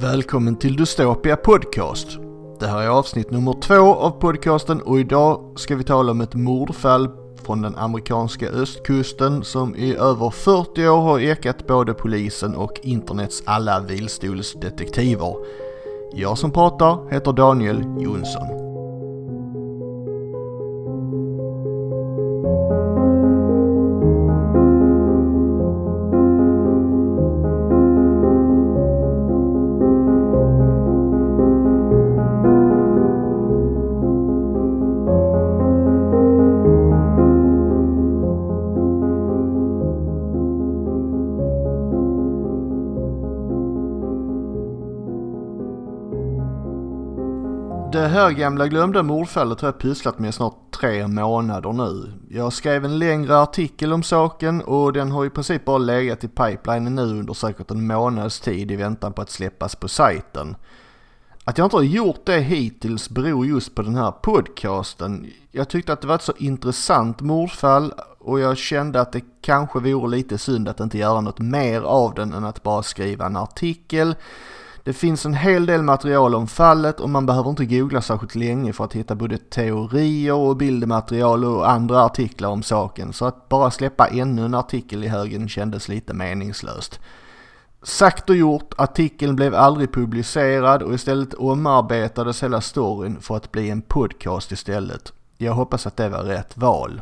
Välkommen till Dystopia Podcast. Det här är avsnitt nummer två av podcasten och idag ska vi tala om ett mordfall från den amerikanska östkusten som i över 40 år har ekat både polisen och internets alla vilstolsdetektiver. Jag som pratar heter Daniel Jonsson. Här gamla glömda mordfallet har jag pysslat med i snart tre månader nu. Jag skrev en längre artikel om saken och den har i princip bara legat i pipelinen nu under säkert en månads tid i väntan på att släppas på sajten. Att jag inte har gjort det hittills beror just på den här podcasten. Jag tyckte att det var ett så intressant mordfall och jag kände att det kanske vore lite synd att inte göra något mer av den än att bara skriva en artikel. Det finns en hel del material om fallet och man behöver inte googla särskilt länge för att hitta både teorier och bildmaterial och andra artiklar om saken. Så att bara släppa ännu en artikel i högen kändes lite meningslöst. Sagt och gjort, artikeln blev aldrig publicerad och istället omarbetades hela storyn för att bli en podcast istället. Jag hoppas att det var rätt val.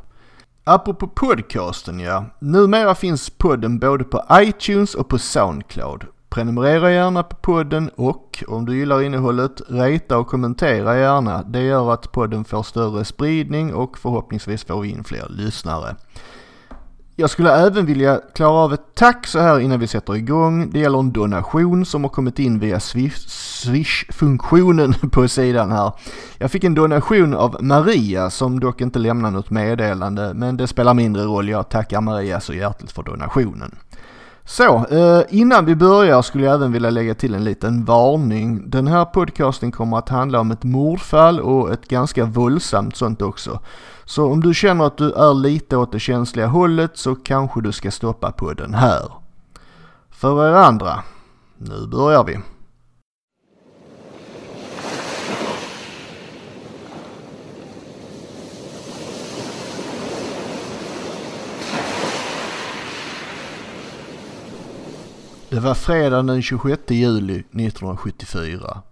Apropå podcasten ja, numera finns podden både på iTunes och på Soundcloud. Prenumerera gärna på podden och om du gillar innehållet, rejta och kommentera gärna. Det gör att podden får större spridning och förhoppningsvis får vi in fler lyssnare. Jag skulle även vilja klara av ett tack så här innan vi sätter igång. Det gäller en donation som har kommit in via Swish-funktionen på sidan här. Jag fick en donation av Maria som dock inte lämnar något meddelande men det spelar mindre roll. Jag tackar Maria så hjärtligt för donationen. Så, eh, innan vi börjar skulle jag även vilja lägga till en liten varning. Den här podcasten kommer att handla om ett mordfall och ett ganska våldsamt sånt också. Så om du känner att du är lite åt det känsliga hållet så kanske du ska stoppa podden här. För er andra, nu börjar vi. Det var fredagen den 26 juli 1974.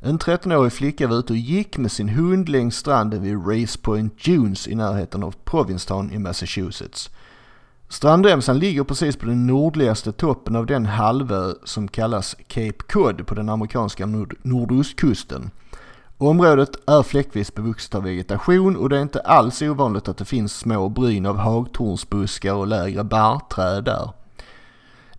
En 13-årig flicka var ute och gick med sin hund längs stranden vid Race Point Dunes i närheten av Provincetown i Massachusetts. Strandremsan ligger precis på den nordligaste toppen av den halvö som kallas Cape Cod på den amerikanska nord nordostkusten. Området är fläckvis bevuxet av vegetation och det är inte alls ovanligt att det finns små bryn av hagtornsbuskar och lägre barrträd där.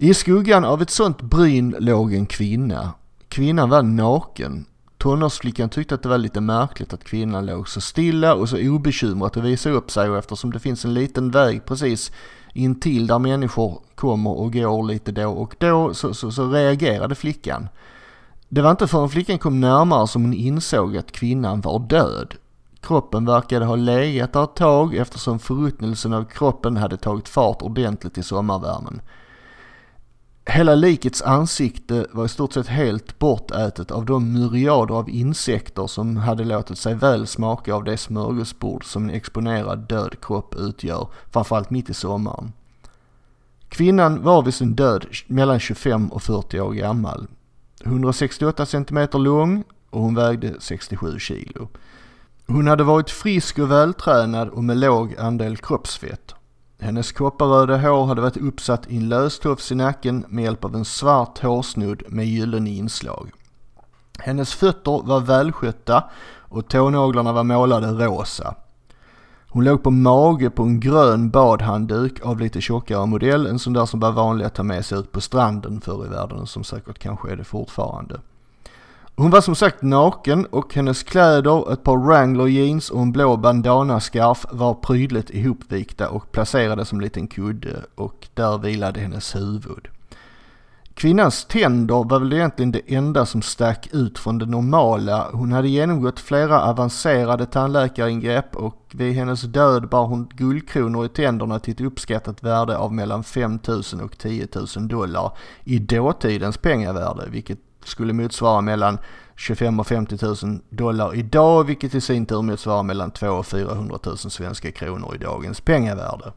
I skuggan av ett sånt bryn låg en kvinna. Kvinnan var naken. Tonårsflickan tyckte att det var lite märkligt att kvinnan låg så stilla och så obekymrat och visade upp sig och eftersom det finns en liten väg precis intill där människor kommer och går lite då och då så, så, så reagerade flickan. Det var inte förrän flickan kom närmare som hon insåg att kvinnan var död. Kroppen verkade ha legat där ett tag eftersom förruttnelsen av kroppen hade tagit fart ordentligt i sommarvärmen. Hela likets ansikte var i stort sett helt bortätet av de myriader av insekter som hade låtit sig väl smaka av det smörgåsbord som en exponerad död kropp utgör, framförallt mitt i sommaren. Kvinnan var vid sin död mellan 25 och 40 år gammal. 168 cm lång och hon vägde 67 kilo. Hon hade varit frisk och vältränad och med låg andel kroppsfett. Hennes kopparröda hår hade varit uppsatt i en löstofs i nacken med hjälp av en svart hårsnodd med gyllene inslag. Hennes fötter var välskötta och tånaglarna var målade rosa. Hon låg på mage på en grön badhandduk av lite tjockare modell, en sån där som var vanlig att ta med sig ut på stranden förr i världen, som säkert kanske är det fortfarande. Hon var som sagt naken och hennes kläder, ett par Wrangler jeans och en blå bandana-scarf var prydligt ihopvikta och placerade som en liten kudde och där vilade hennes huvud. Kvinnans tänder var väl egentligen det enda som stack ut från det normala. Hon hade genomgått flera avancerade tandläkaringrepp och vid hennes död bar hon guldkronor i tänderna till ett uppskattat värde av mellan 5 000 och 10 000 dollar i dåtidens pengavärde, vilket skulle motsvara mellan 25 och 50 000 dollar idag, vilket i sin tur motsvarar mellan 200 och 400 000 svenska kronor i dagens pengavärde.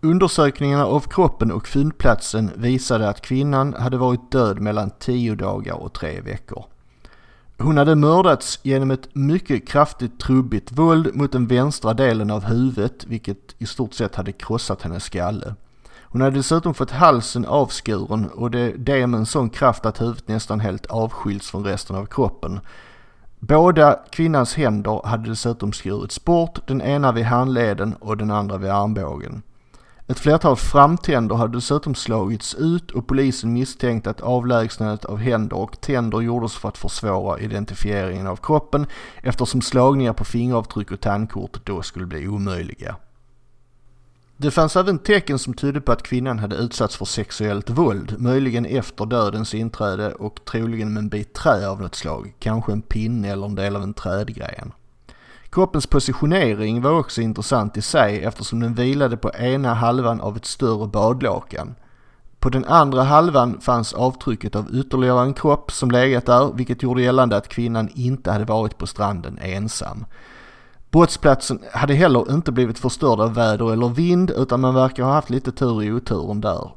Undersökningarna av kroppen och fyndplatsen visade att kvinnan hade varit död mellan 10 dagar och 3 veckor. Hon hade mördats genom ett mycket kraftigt trubbigt våld mot den vänstra delen av huvudet, vilket i stort sett hade krossat hennes skalle. Hon hade dessutom fått halsen avskuren och det, det med en sån kraft att huvudet nästan helt avskilts från resten av kroppen. Båda kvinnans händer hade dessutom skurits bort, den ena vid handleden och den andra vid armbågen. Ett flertal framtänder hade dessutom slagits ut och polisen misstänkte att avlägsnandet av händer och tänder gjordes för att försvåra identifieringen av kroppen eftersom slagningar på fingeravtryck och tandkort då skulle bli omöjliga. Det fanns även tecken som tydde på att kvinnan hade utsatts för sexuellt våld, möjligen efter dödens inträde och troligen med en bit trä av något slag, kanske en pinne eller en del av en trädgren. Kroppens positionering var också intressant i sig eftersom den vilade på ena halvan av ett större badlakan. På den andra halvan fanns avtrycket av ytterligare en kropp som legat där, vilket gjorde gällande att kvinnan inte hade varit på stranden ensam. Brottsplatsen hade heller inte blivit förstörd av väder eller vind utan man verkar ha haft lite tur i oturen där.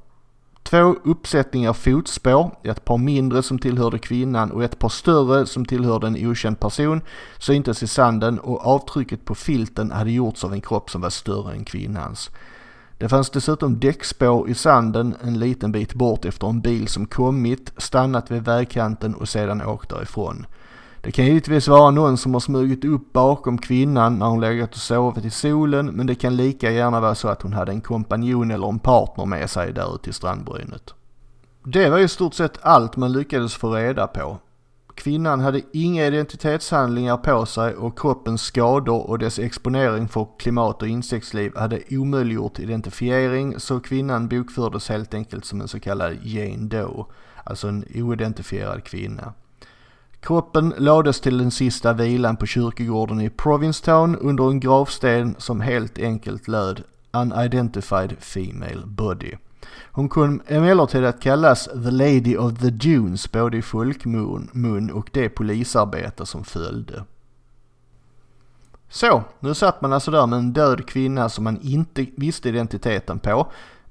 Två uppsättningar fotspår, ett par mindre som tillhörde kvinnan och ett par större som tillhörde en okänd person, syntes i sanden och avtrycket på filten hade gjorts av en kropp som var större än kvinnans. Det fanns dessutom däckspår i sanden en liten bit bort efter en bil som kommit, stannat vid vägkanten och sedan åkt därifrån. Det kan givetvis vara någon som har smugit upp bakom kvinnan när hon legat och sovit i solen men det kan lika gärna vara så att hon hade en kompanjon eller en partner med sig där ute i strandbrynet. Det var i stort sett allt man lyckades få reda på. Kvinnan hade inga identitetshandlingar på sig och kroppens skador och dess exponering för klimat och insektsliv hade omöjliggjort identifiering så kvinnan bokfördes helt enkelt som en så kallad Jane Doe, alltså en oidentifierad kvinna. Kroppen lades till den sista vilan på kyrkogården i Provincetown under en gravsten som helt enkelt löd Unidentified Female Body. Hon kom emellertid att kallas The Lady of the Dunes både i folkmun och det polisarbete som följde. Så, nu satt man alltså där med en död kvinna som man inte visste identiteten på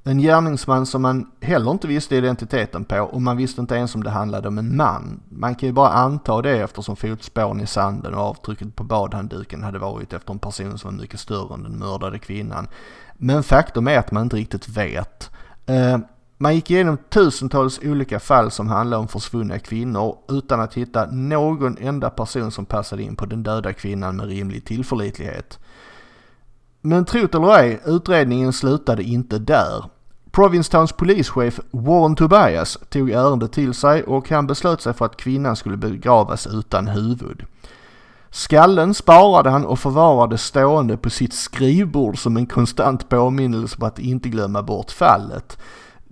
en gärningsman som man heller inte visste identiteten på och man visste inte ens om det handlade om en man. Man kan ju bara anta det eftersom fotspåren i sanden och avtrycket på badhandduken hade varit efter en person som var mycket större än den mördade kvinnan. Men faktum är att man inte riktigt vet. Eh, man gick igenom tusentals olika fall som handlade om försvunna kvinnor utan att hitta någon enda person som passade in på den döda kvinnan med rimlig tillförlitlighet. Men trot eller ej, utredningen slutade inte där. Provincetowns polischef Warren Tobias tog ärendet till sig och han beslöt sig för att kvinnan skulle begravas utan huvud. Skallen sparade han och förvarade stående på sitt skrivbord som en konstant påminnelse på att inte glömma bort fallet.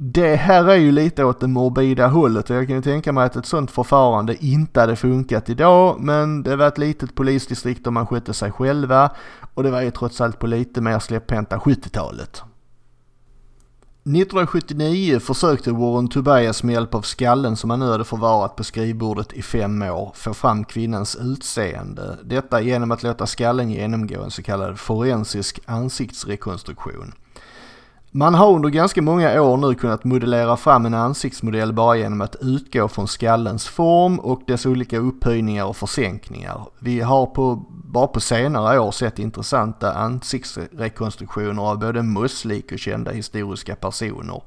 Det här är ju lite åt det morbida hållet och jag kan ju tänka mig att ett sånt förfarande inte hade funkat idag men det var ett litet polisdistrikt och man skötte sig själva och det var ju trots allt på lite mer släpphänta 70-talet. 1979 försökte Warren Tobias med hjälp av skallen som han nu hade förvarat på skrivbordet i fem år få fram kvinnans utseende. Detta genom att låta skallen genomgå en så kallad forensisk ansiktsrekonstruktion. Man har under ganska många år nu kunnat modellera fram en ansiktsmodell bara genom att utgå från skallens form och dess olika upphöjningar och försänkningar. Vi har på, bara på senare år sett intressanta ansiktsrekonstruktioner av både musslik och kända historiska personer.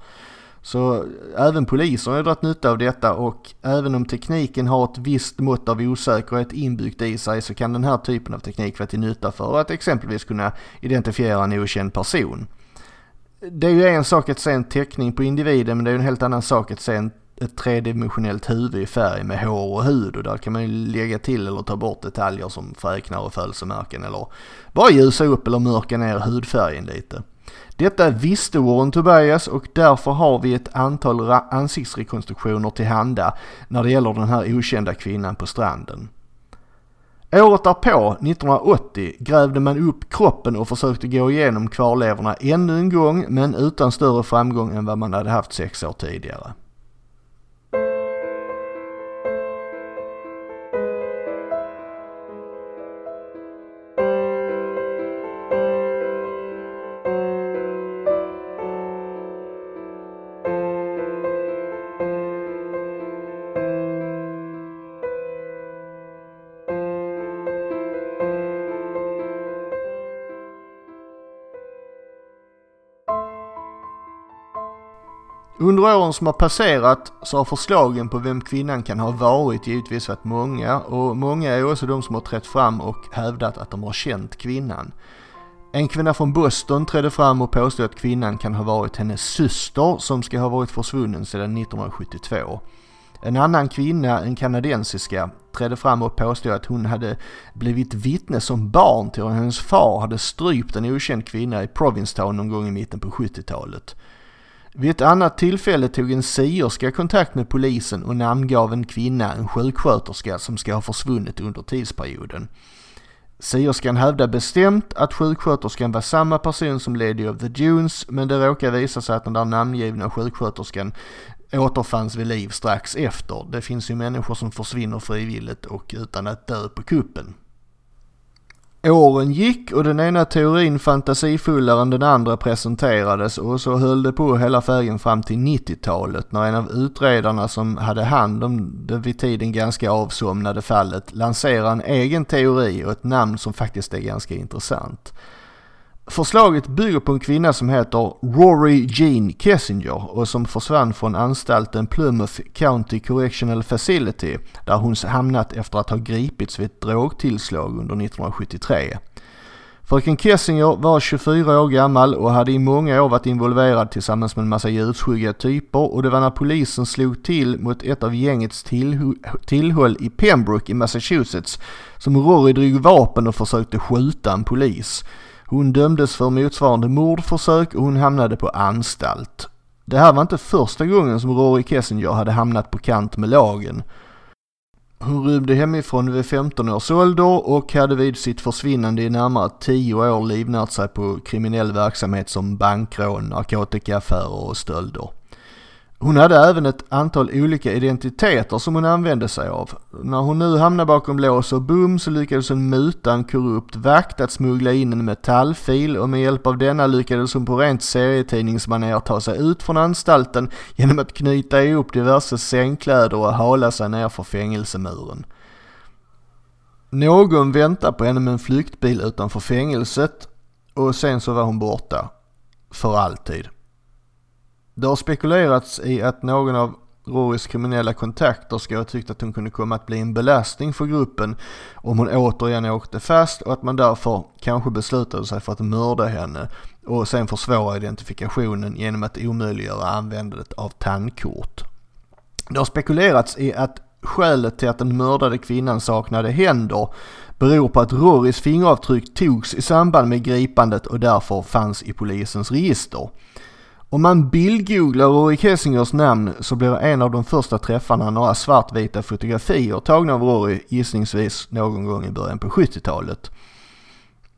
Så även polisen har dragit nytta av detta och även om tekniken har ett visst mått av osäkerhet inbyggt i sig så kan den här typen av teknik vara till nytta för att exempelvis kunna identifiera en okänd person det är ju en sak att se en teckning på individen men det är ju en helt annan sak att se en, ett tredimensionellt huvud i färg med hår och hud och där kan man ju lägga till eller ta bort detaljer som fräknar och födelsemärken eller bara ljusa upp eller mörka ner hudfärgen lite. Detta visste Warren Tobias och därför har vi ett antal ansiktsrekonstruktioner tillhanda när det gäller den här okända kvinnan på stranden. Året därpå, 1980, grävde man upp kroppen och försökte gå igenom kvarlevorna ännu en gång men utan större framgång än vad man hade haft sex år tidigare. Under åren som har passerat så har förslagen på vem kvinnan kan ha varit givetvis varit många och många är också de som har trätt fram och hävdat att de har känt kvinnan. En kvinna från Boston trädde fram och påstod att kvinnan kan ha varit hennes syster som ska ha varit försvunnen sedan 1972. En annan kvinna, en kanadensiska, trädde fram och påstod att hon hade blivit vittne som barn till hur hennes far hade strypt en okänd kvinna i Provincetown någon gång i mitten på 70-talet. Vid ett annat tillfälle tog en sierska kontakt med polisen och namngav en kvinna, en sjuksköterska, som ska ha försvunnit under tidsperioden. Sierskan hävdade bestämt att sjuksköterskan var samma person som Lady of the Dunes men det råkar visa sig att den där namngivna sjuksköterskan återfanns vid liv strax efter. Det finns ju människor som försvinner frivilligt och utan att dö på kuppen. Åren gick och den ena teorin fantasifullare än den andra presenterades och så höll det på hela vägen fram till 90-talet när en av utredarna som hade hand om det vid tiden ganska avsomnade fallet lanserade en egen teori och ett namn som faktiskt är ganska intressant. Förslaget bygger på en kvinna som heter Rory Jean Kessinger och som försvann från anstalten Plymouth County Correctional Facility där hon hamnat efter att ha gripits vid ett drogtillslag under 1973. Fröken Kessinger var 24 år gammal och hade i många år varit involverad tillsammans med en massa ljusskygga typer och det var när polisen slog till mot ett av gängets tillhåll i Pembroke i Massachusetts som Rory drog vapen och försökte skjuta en polis. Hon dömdes för motsvarande mordförsök och hon hamnade på anstalt. Det här var inte första gången som Rory Kessinger hade hamnat på kant med lagen. Hon rymde hemifrån vid 15 års ålder och hade vid sitt försvinnande i närmare 10 år livnärt sig på kriminell verksamhet som bankrån, narkotikaaffärer och stölder. Hon hade även ett antal olika identiteter som hon använde sig av. När hon nu hamnade bakom lås och bom så lyckades hon muta en korrupt vakt att smuggla in en metallfil och med hjälp av denna lyckades hon på rent serietidningsmanér ta sig ut från anstalten genom att knyta ihop diverse sängkläder och hala sig ner för fängelsemuren. Någon väntade på henne med en flyktbil utanför fängelset och sen så var hon borta. För alltid. Det har spekulerats i att någon av Rorys kriminella kontakter ska ha tyckt att hon kunde komma att bli en belastning för gruppen om hon återigen åkte fast och att man därför kanske beslutade sig för att mörda henne och sen försvåra identifikationen genom att omöjliggöra användandet av tandkort. Det har spekulerats i att skälet till att den mördade kvinnan saknade händer beror på att Rorys fingeravtryck togs i samband med gripandet och därför fanns i polisens register. Om man bildgooglar Rory Kessingers namn så blir en av de första träffarna några svartvita fotografier tagna av Rory gissningsvis någon gång i början på 70-talet.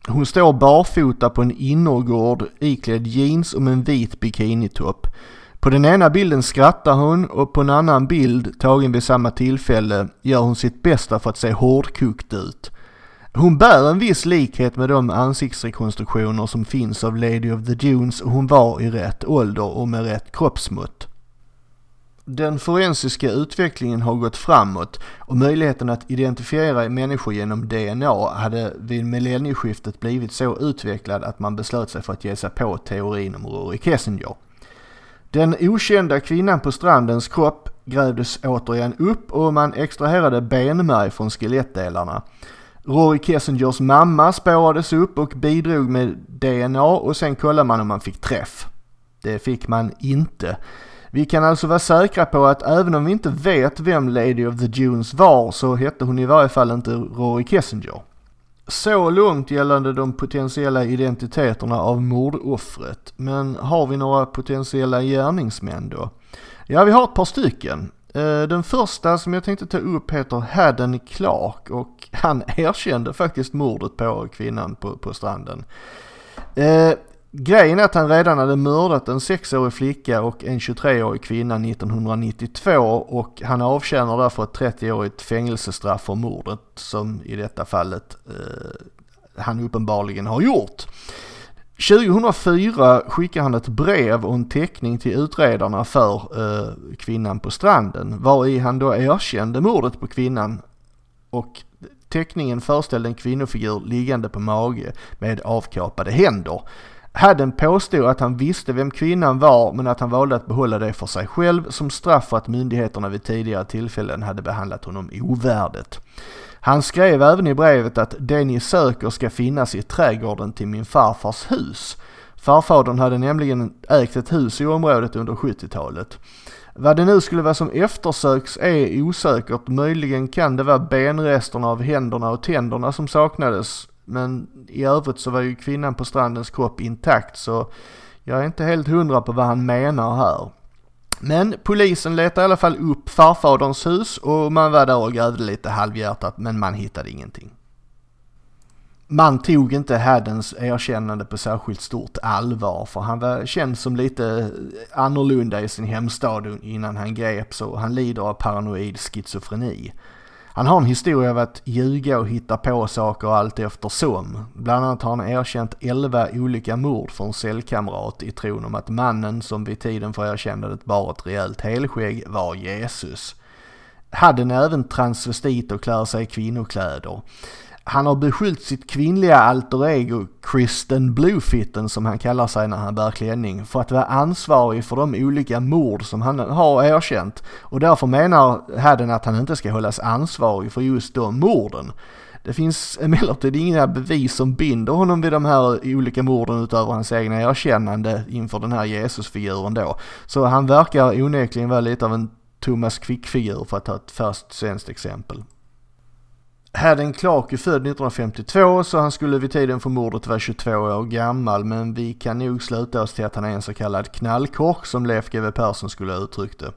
Hon står barfota på en innergård iklädd jeans och med en vit bikinitopp. På den ena bilden skrattar hon och på en annan bild, tagen vid samma tillfälle, gör hon sitt bästa för att se hårdkokt ut. Hon bär en viss likhet med de ansiktsrekonstruktioner som finns av Lady of the Dunes och hon var i rätt ålder och med rätt kroppsmått. Den forensiska utvecklingen har gått framåt och möjligheten att identifiera människor genom DNA hade vid millennieskiftet blivit så utvecklad att man beslöt sig för att ge sig på teorin om Rory Kessinger. Den okända kvinnan på strandens kropp grävdes återigen upp och man extraherade benmärg från skelettdelarna. Rory Kessingers mamma spårades upp och bidrog med DNA och sen kollade man om man fick träff. Det fick man inte. Vi kan alltså vara säkra på att även om vi inte vet vem Lady of the Dunes var så hette hon i varje fall inte Rory Kessinger. Så långt gällande de potentiella identiteterna av mordoffret. Men har vi några potentiella gärningsmän då? Ja, vi har ett par stycken. Eh, den första som jag tänkte ta upp heter Haddon Clark och han erkände faktiskt mordet på kvinnan på, på stranden. Eh, grejen är att han redan hade mördat en sexårig flicka och en 23-årig kvinna 1992 och han avtjänar därför ett 30-årigt fängelsestraff för mordet som i detta fallet eh, han uppenbarligen har gjort. 2004 skickade han ett brev och en teckning till utredarna för eh, kvinnan på stranden var i han då erkände mordet på kvinnan och teckningen föreställde en kvinnofigur liggande på mage med avkapade händer. Hadden påstod att han visste vem kvinnan var men att han valde att behålla det för sig själv som straff för att myndigheterna vid tidigare tillfällen hade behandlat honom ovärdigt. Han skrev även i brevet att det ni söker ska finnas i trädgården till min farfars hus. Farfadern hade nämligen ägt ett hus i området under 70-talet. Vad det nu skulle vara som eftersöks är osäkert. Möjligen kan det vara benresterna av händerna och tänderna som saknades. Men i övrigt så var ju kvinnan på strandens kropp intakt så jag är inte helt hundra på vad han menar här. Men polisen letade i alla fall upp farfaderns hus och man var där och grävde lite halvhjärtat men man hittade ingenting. Man tog inte Haddens erkännande på särskilt stort allvar för han var känd som lite annorlunda i sin hemstad innan han greps och han lider av paranoid schizofreni. Han har en historia av att ljuga och hitta på saker allt eftersom. Bland annat har han erkänt 11 olika mord för en cellkamrat i tron om att mannen som vid tiden för erkännandet bar ett rejält helskägg var Jesus. Hade även transvestit och klär sig i kvinnokläder. Han har beskyllt sitt kvinnliga alter ego Kristen Bluefitten som han kallar sig när han bär klänning för att vara ansvarig för de olika mord som han har erkänt och därför menar Hadden att han inte ska hållas ansvarig för just de morden. Det finns emellertid inga bevis som binder honom vid de här olika morden utöver hans egna erkännande inför den här Jesusfiguren då. Så han verkar onekligen vara lite av en Thomas Quick-figur för att ta ett färskt svenskt exempel. Haddon Clark är född 1952 så han skulle vid tiden för mordet vara 22 år gammal men vi kan nog sluta oss till att han är en så kallad knallkork som Leif GW Persson skulle ha uttryckt det.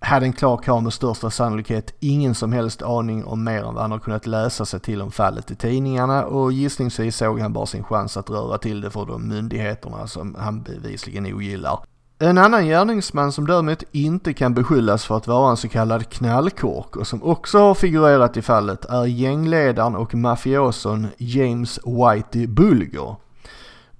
Haddon Clark har med största sannolikhet ingen som helst aning om mer än vad han har kunnat läsa sig till om fallet i tidningarna och gissningsvis såg han bara sin chans att röra till det för de myndigheterna som han bevisligen ogillar. En annan gärningsman som däremot inte kan beskyllas för att vara en så kallad knallkork och som också har figurerat i fallet är gängledaren och mafioson James Whitey Bulger.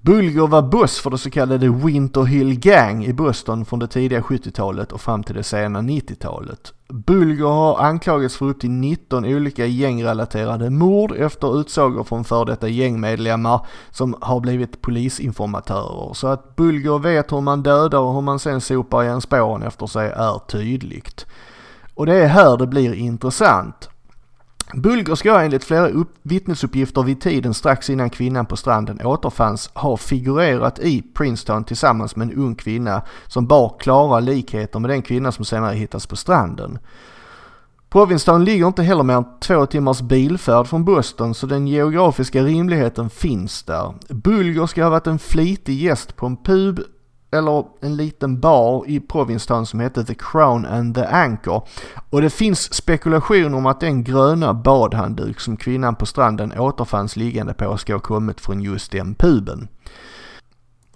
Bulger var boss för det så kallade Winter Hill Gang i Boston från det tidiga 70-talet och fram till det sena 90-talet. Bulger har anklagats för upp till 19 olika gängrelaterade mord efter utsagor från för detta gängmedlemmar som har blivit polisinformatörer. Så att Bulger vet hur man dödar och hur man sen sopar igen spåren efter sig är tydligt. Och det är här det blir intressant. Bulger ska enligt flera vittnesuppgifter vid tiden strax innan kvinnan på stranden återfanns ha figurerat i Princeton tillsammans med en ung kvinna som bar klara likheter med den kvinna som senare hittas på stranden. Provincetown ligger inte heller mer än två timmars bilfärd från Boston så den geografiska rimligheten finns där. Bulger ska ha varit en flitig gäst på en pub eller en liten bar i Provincetown som hette The Crown and the Anchor. Och det finns spekulationer om att den gröna badhandduk som kvinnan på stranden återfanns liggande på ska ha kommit från just den puben.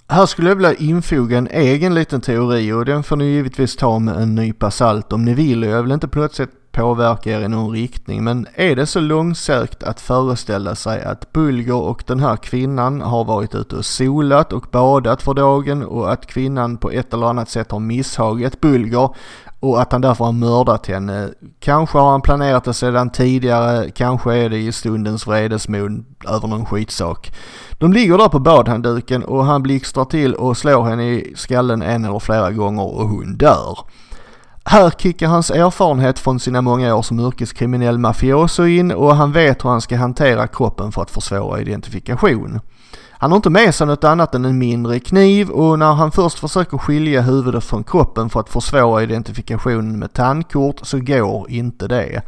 Här skulle jag vilja infoga en egen liten teori och den får ni givetvis ta med en nypa salt om ni vill och jag vill inte på något sätt påverka er i någon riktning. Men är det så långsökt att föreställa sig att Bulger och den här kvinnan har varit ute och solat och badat för dagen och att kvinnan på ett eller annat sätt har misshagit Bulger och att han därför har mördat henne. Kanske har han planerat det sedan tidigare, kanske är det i stundens vredesmod över någon skitsak. De ligger där på badhandduken och han blixtrar till och slår henne i skallen en eller flera gånger och hon dör. Här kickar hans erfarenhet från sina många år som yrkeskriminell mafioso in och han vet hur han ska hantera kroppen för att försvåra identifikation. Han har inte med sig något annat än en mindre kniv och när han först försöker skilja huvudet från kroppen för att försvåra identifikationen med tandkort så går inte det.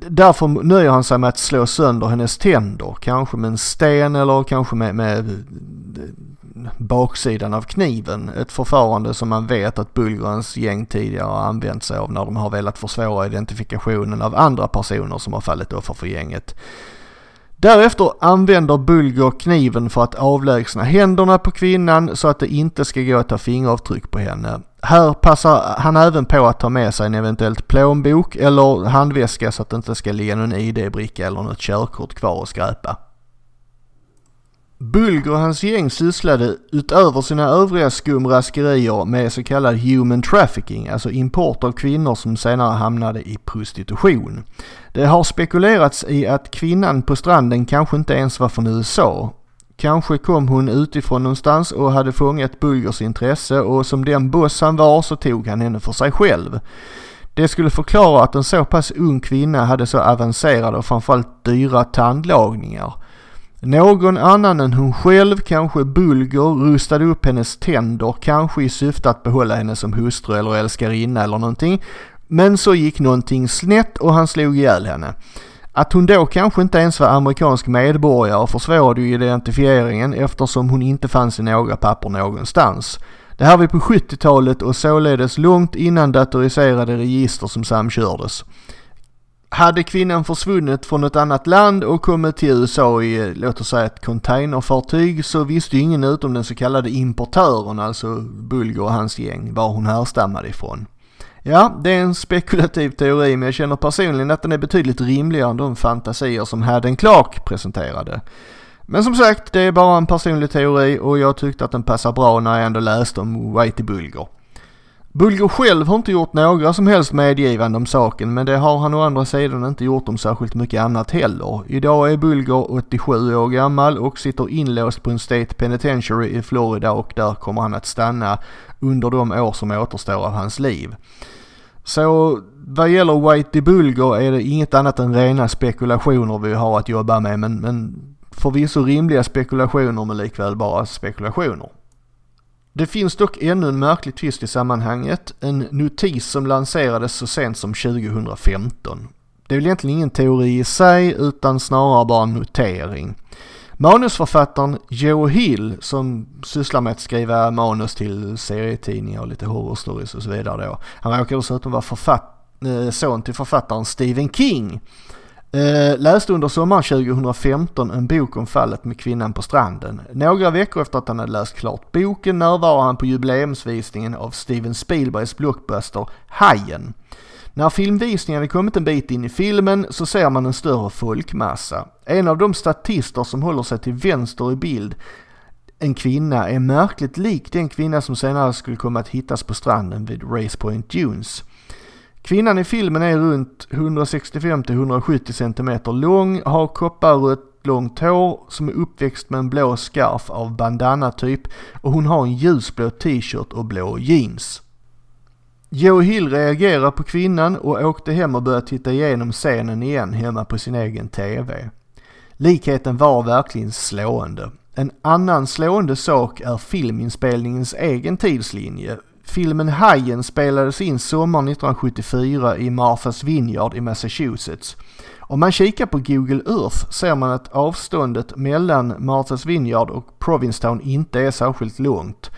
Därför nöjer han sig med att slå sönder hennes tänder, kanske med en sten eller kanske med, med eh, baksidan av kniven. Ett förfarande som man vet att Bulgarens gäng tidigare har använt sig av när de har velat försvåra identifikationen av andra personer som har fallit offer för gänget. Därefter använder Bulger kniven för att avlägsna händerna på kvinnan så att det inte ska gå att ta fingeravtryck på henne. Här passar han även på att ta med sig en eventuellt plånbok eller handväska så att det inte ska ligga någon ID-bricka eller något körkort kvar och skräpa. Bulger och hans gäng sysslade utöver sina övriga skumraskerier med så kallad human trafficking, alltså import av kvinnor som senare hamnade i prostitution. Det har spekulerats i att kvinnan på stranden kanske inte ens var från USA. Kanske kom hon utifrån någonstans och hade fångat Bulgers intresse och som den boss han var så tog han henne för sig själv. Det skulle förklara att en så pass ung kvinna hade så avancerade och framförallt dyra tandlagningar. Någon annan än hon själv, kanske Bulger, rustade upp hennes tänder, kanske i syfte att behålla henne som hustru eller älskarinna eller någonting. Men så gick någonting snett och han slog ihjäl henne. Att hon då kanske inte ens var amerikansk medborgare försvårade ju identifieringen eftersom hon inte fanns i några papper någonstans. Det här var på 70-talet och således långt innan datoriserade register som samkördes. Hade kvinnan försvunnit från ett annat land och kommit till USA i, låt oss säga ett containerfartyg så visste ju ingen utom den så kallade importören, alltså Bulger och hans gäng, var hon härstammade ifrån. Ja, det är en spekulativ teori men jag känner personligen att den är betydligt rimligare än de fantasier som Haden Clark presenterade. Men som sagt, det är bara en personlig teori och jag tyckte att den passar bra när jag ändå läste om Whitey Bulger. Bulger själv har inte gjort några som helst medgivande om saken men det har han å andra sidan inte gjort om särskilt mycket annat heller. Idag är Bulger 87 år gammal och sitter inlåst på en State Penitentiary i Florida och där kommer han att stanna under de år som återstår av hans liv. Så vad gäller Whitey Bulger är det inget annat än rena spekulationer vi har att jobba med men, men förvisso rimliga spekulationer men likväl bara spekulationer. Det finns dock ännu en märklig twist i sammanhanget, en notis som lanserades så sent som 2015. Det är väl egentligen ingen teori i sig utan snarare bara en notering. Manusförfattaren Joe Hill som sysslar med att skriva manus till serietidningar och lite horror stories och så vidare då. Han råkar dessutom vara författ eh, son till författaren Stephen King. Eh, läste under sommaren 2015 en bok om fallet med kvinnan på stranden. Några veckor efter att han hade läst klart boken närvarade han på jubileumsvisningen av Steven Spielbergs blockbuster Hajen. När filmvisningen kommit en bit in i filmen så ser man en större folkmassa. En av de statister som håller sig till vänster i bild, en kvinna, är märkligt lik den kvinna som senare skulle komma att hittas på stranden vid Race Point Dunes. Kvinnan i filmen är runt 165-170 cm lång, har kopparrött långt hår som är uppväxt med en blå scarf av bandana typ och hon har en ljusblå t-shirt och blå jeans. Joe Hill reagerar på kvinnan och åkte hem och började titta igenom scenen igen hemma på sin egen TV. Likheten var verkligen slående. En annan slående sak är filminspelningens egen tidslinje. Filmen Hajen spelades in sommaren 1974 i Martha's Vineyard i Massachusetts. Om man kikar på Google Earth ser man att avståndet mellan Martha's Vineyard och Provincetown inte är särskilt långt.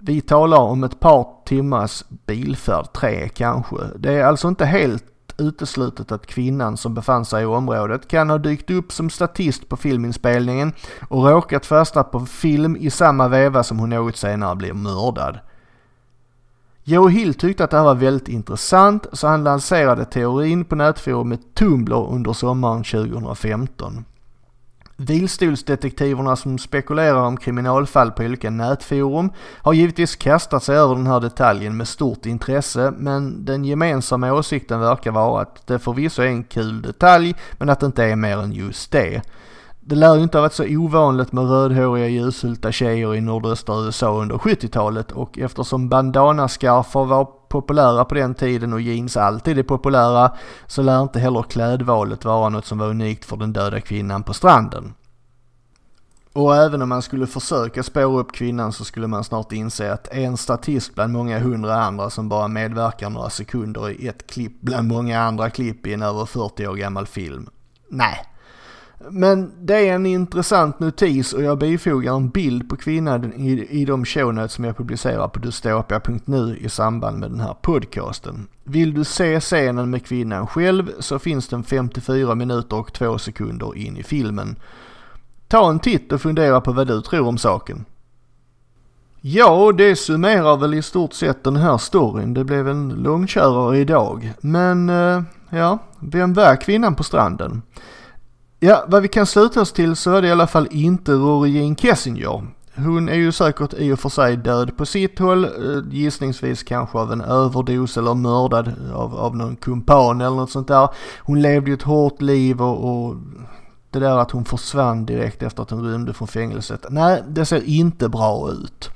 Vi talar om ett par timmars bilfärd, tre kanske. Det är alltså inte helt uteslutet att kvinnan som befann sig i området kan ha dykt upp som statist på filminspelningen och råkat fastna på film i samma veva som hon något senare blir mördad. Joe Hill tyckte att det här var väldigt intressant så han lanserade teorin på nätforumet Tumblr under sommaren 2015. Vilstolsdetektiverna som spekulerar om kriminalfall på olika nätforum har givetvis kastat sig över den här detaljen med stort intresse men den gemensamma åsikten verkar vara att det förvisso är en kul detalj men att det inte är mer än just det. Det lär ju inte ha varit så ovanligt med rödhåriga ljushulta tjejer i nordöstra USA under 70-talet och eftersom bandanaskarfar var populära på den tiden och jeans alltid är populära så lär inte heller klädvalet vara något som var unikt för den döda kvinnan på stranden. Och även om man skulle försöka spåra upp kvinnan så skulle man snart inse att en statist bland många hundra andra som bara medverkar några sekunder i ett klipp bland många andra klipp i en över 40 år gammal film. Nej, men det är en intressant notis och jag bifogar en bild på kvinnan i, i de shownotes som jag publicerar på dystopia.nu i samband med den här podcasten. Vill du se scenen med kvinnan själv så finns den 54 minuter och 2 sekunder in i filmen. Ta en titt och fundera på vad du tror om saken. Ja, det summerar väl i stort sett den här storyn. Det blev en långkörare idag. Men, eh, ja, vem var kvinnan på stranden? Ja, vad vi kan sluta oss till så är det i alla fall inte Rory Jean Kessinger. Hon är ju säkert i och för sig död på sitt håll, eh, gissningsvis kanske av en överdos eller mördad av, av någon kumpan eller något sånt där. Hon levde ju ett hårt liv och, och det där att hon försvann direkt efter att hon rymde från fängelset. Nej, det ser inte bra ut.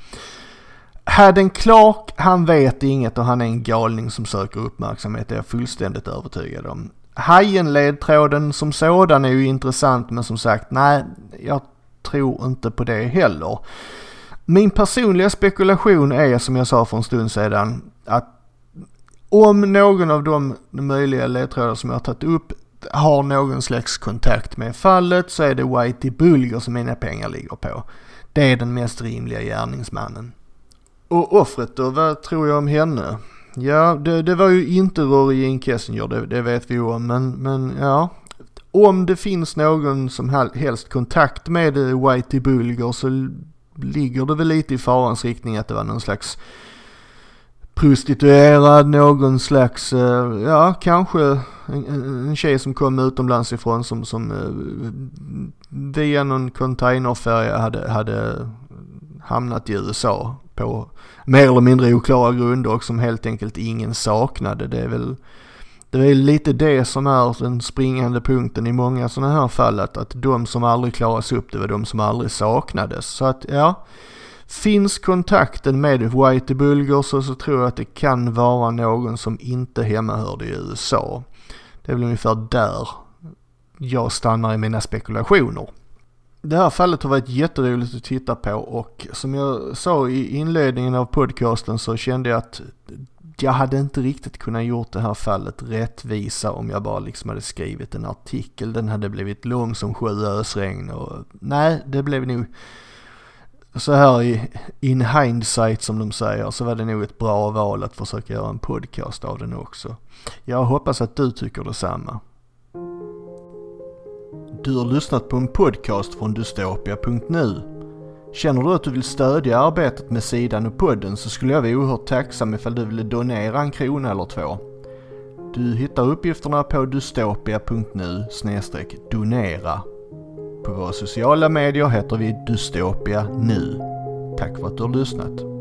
Haden Clark, han vet inget och han är en galning som söker uppmärksamhet, det är jag fullständigt övertygad om. Hajen-ledtråden som sådan är ju intressant men som sagt, nej, jag tror inte på det heller. Min personliga spekulation är som jag sa för en stund sedan att om någon av de möjliga ledtrådar som jag har tagit upp har någon slags kontakt med fallet så är det Whitey Bulger som mina pengar ligger på. Det är den mest rimliga gärningsmannen. Och offret då, vad tror jag om henne? Ja, det, det var ju inte Rory Jean Kessinger, det, det, vet vi ju om, men, men ja. Om det finns någon som helst kontakt med eh, Whitey Bulger så ligger det väl lite i farans riktning att det var någon slags prostituerad, någon slags, eh, ja kanske en, en tjej som kom utomlands ifrån som, som eh, via någon containerfärja hade, hade hamnat i USA på mer eller mindre oklara grunder och som helt enkelt ingen saknade. Det är väl det är lite det som är den springande punkten i många sådana här fall, att, att de som aldrig klaras upp, det var de som aldrig saknades. Så att ja, finns kontakten med Whitey Bulger så, så tror jag att det kan vara någon som inte hemmahörde i USA. Det är väl ungefär där jag stannar i mina spekulationer. Det här fallet har varit jätteroligt att titta på och som jag sa i inledningen av podcasten så kände jag att jag hade inte riktigt kunnat gjort det här fallet rättvisa om jag bara liksom hade skrivit en artikel. Den hade blivit lång som sju ösregn och nej, det blev nog så här i in hindsight som de säger så var det nog ett bra val att försöka göra en podcast av den också. Jag hoppas att du tycker detsamma. Du har lyssnat på en podcast från dystopia.nu. Känner du att du vill stödja arbetet med sidan och podden så skulle jag vara oerhört tacksam ifall du ville donera en krona eller två. Du hittar uppgifterna på dystopia.nu donera. På våra sociala medier heter vi Dystopia nu. Tack för att du har lyssnat.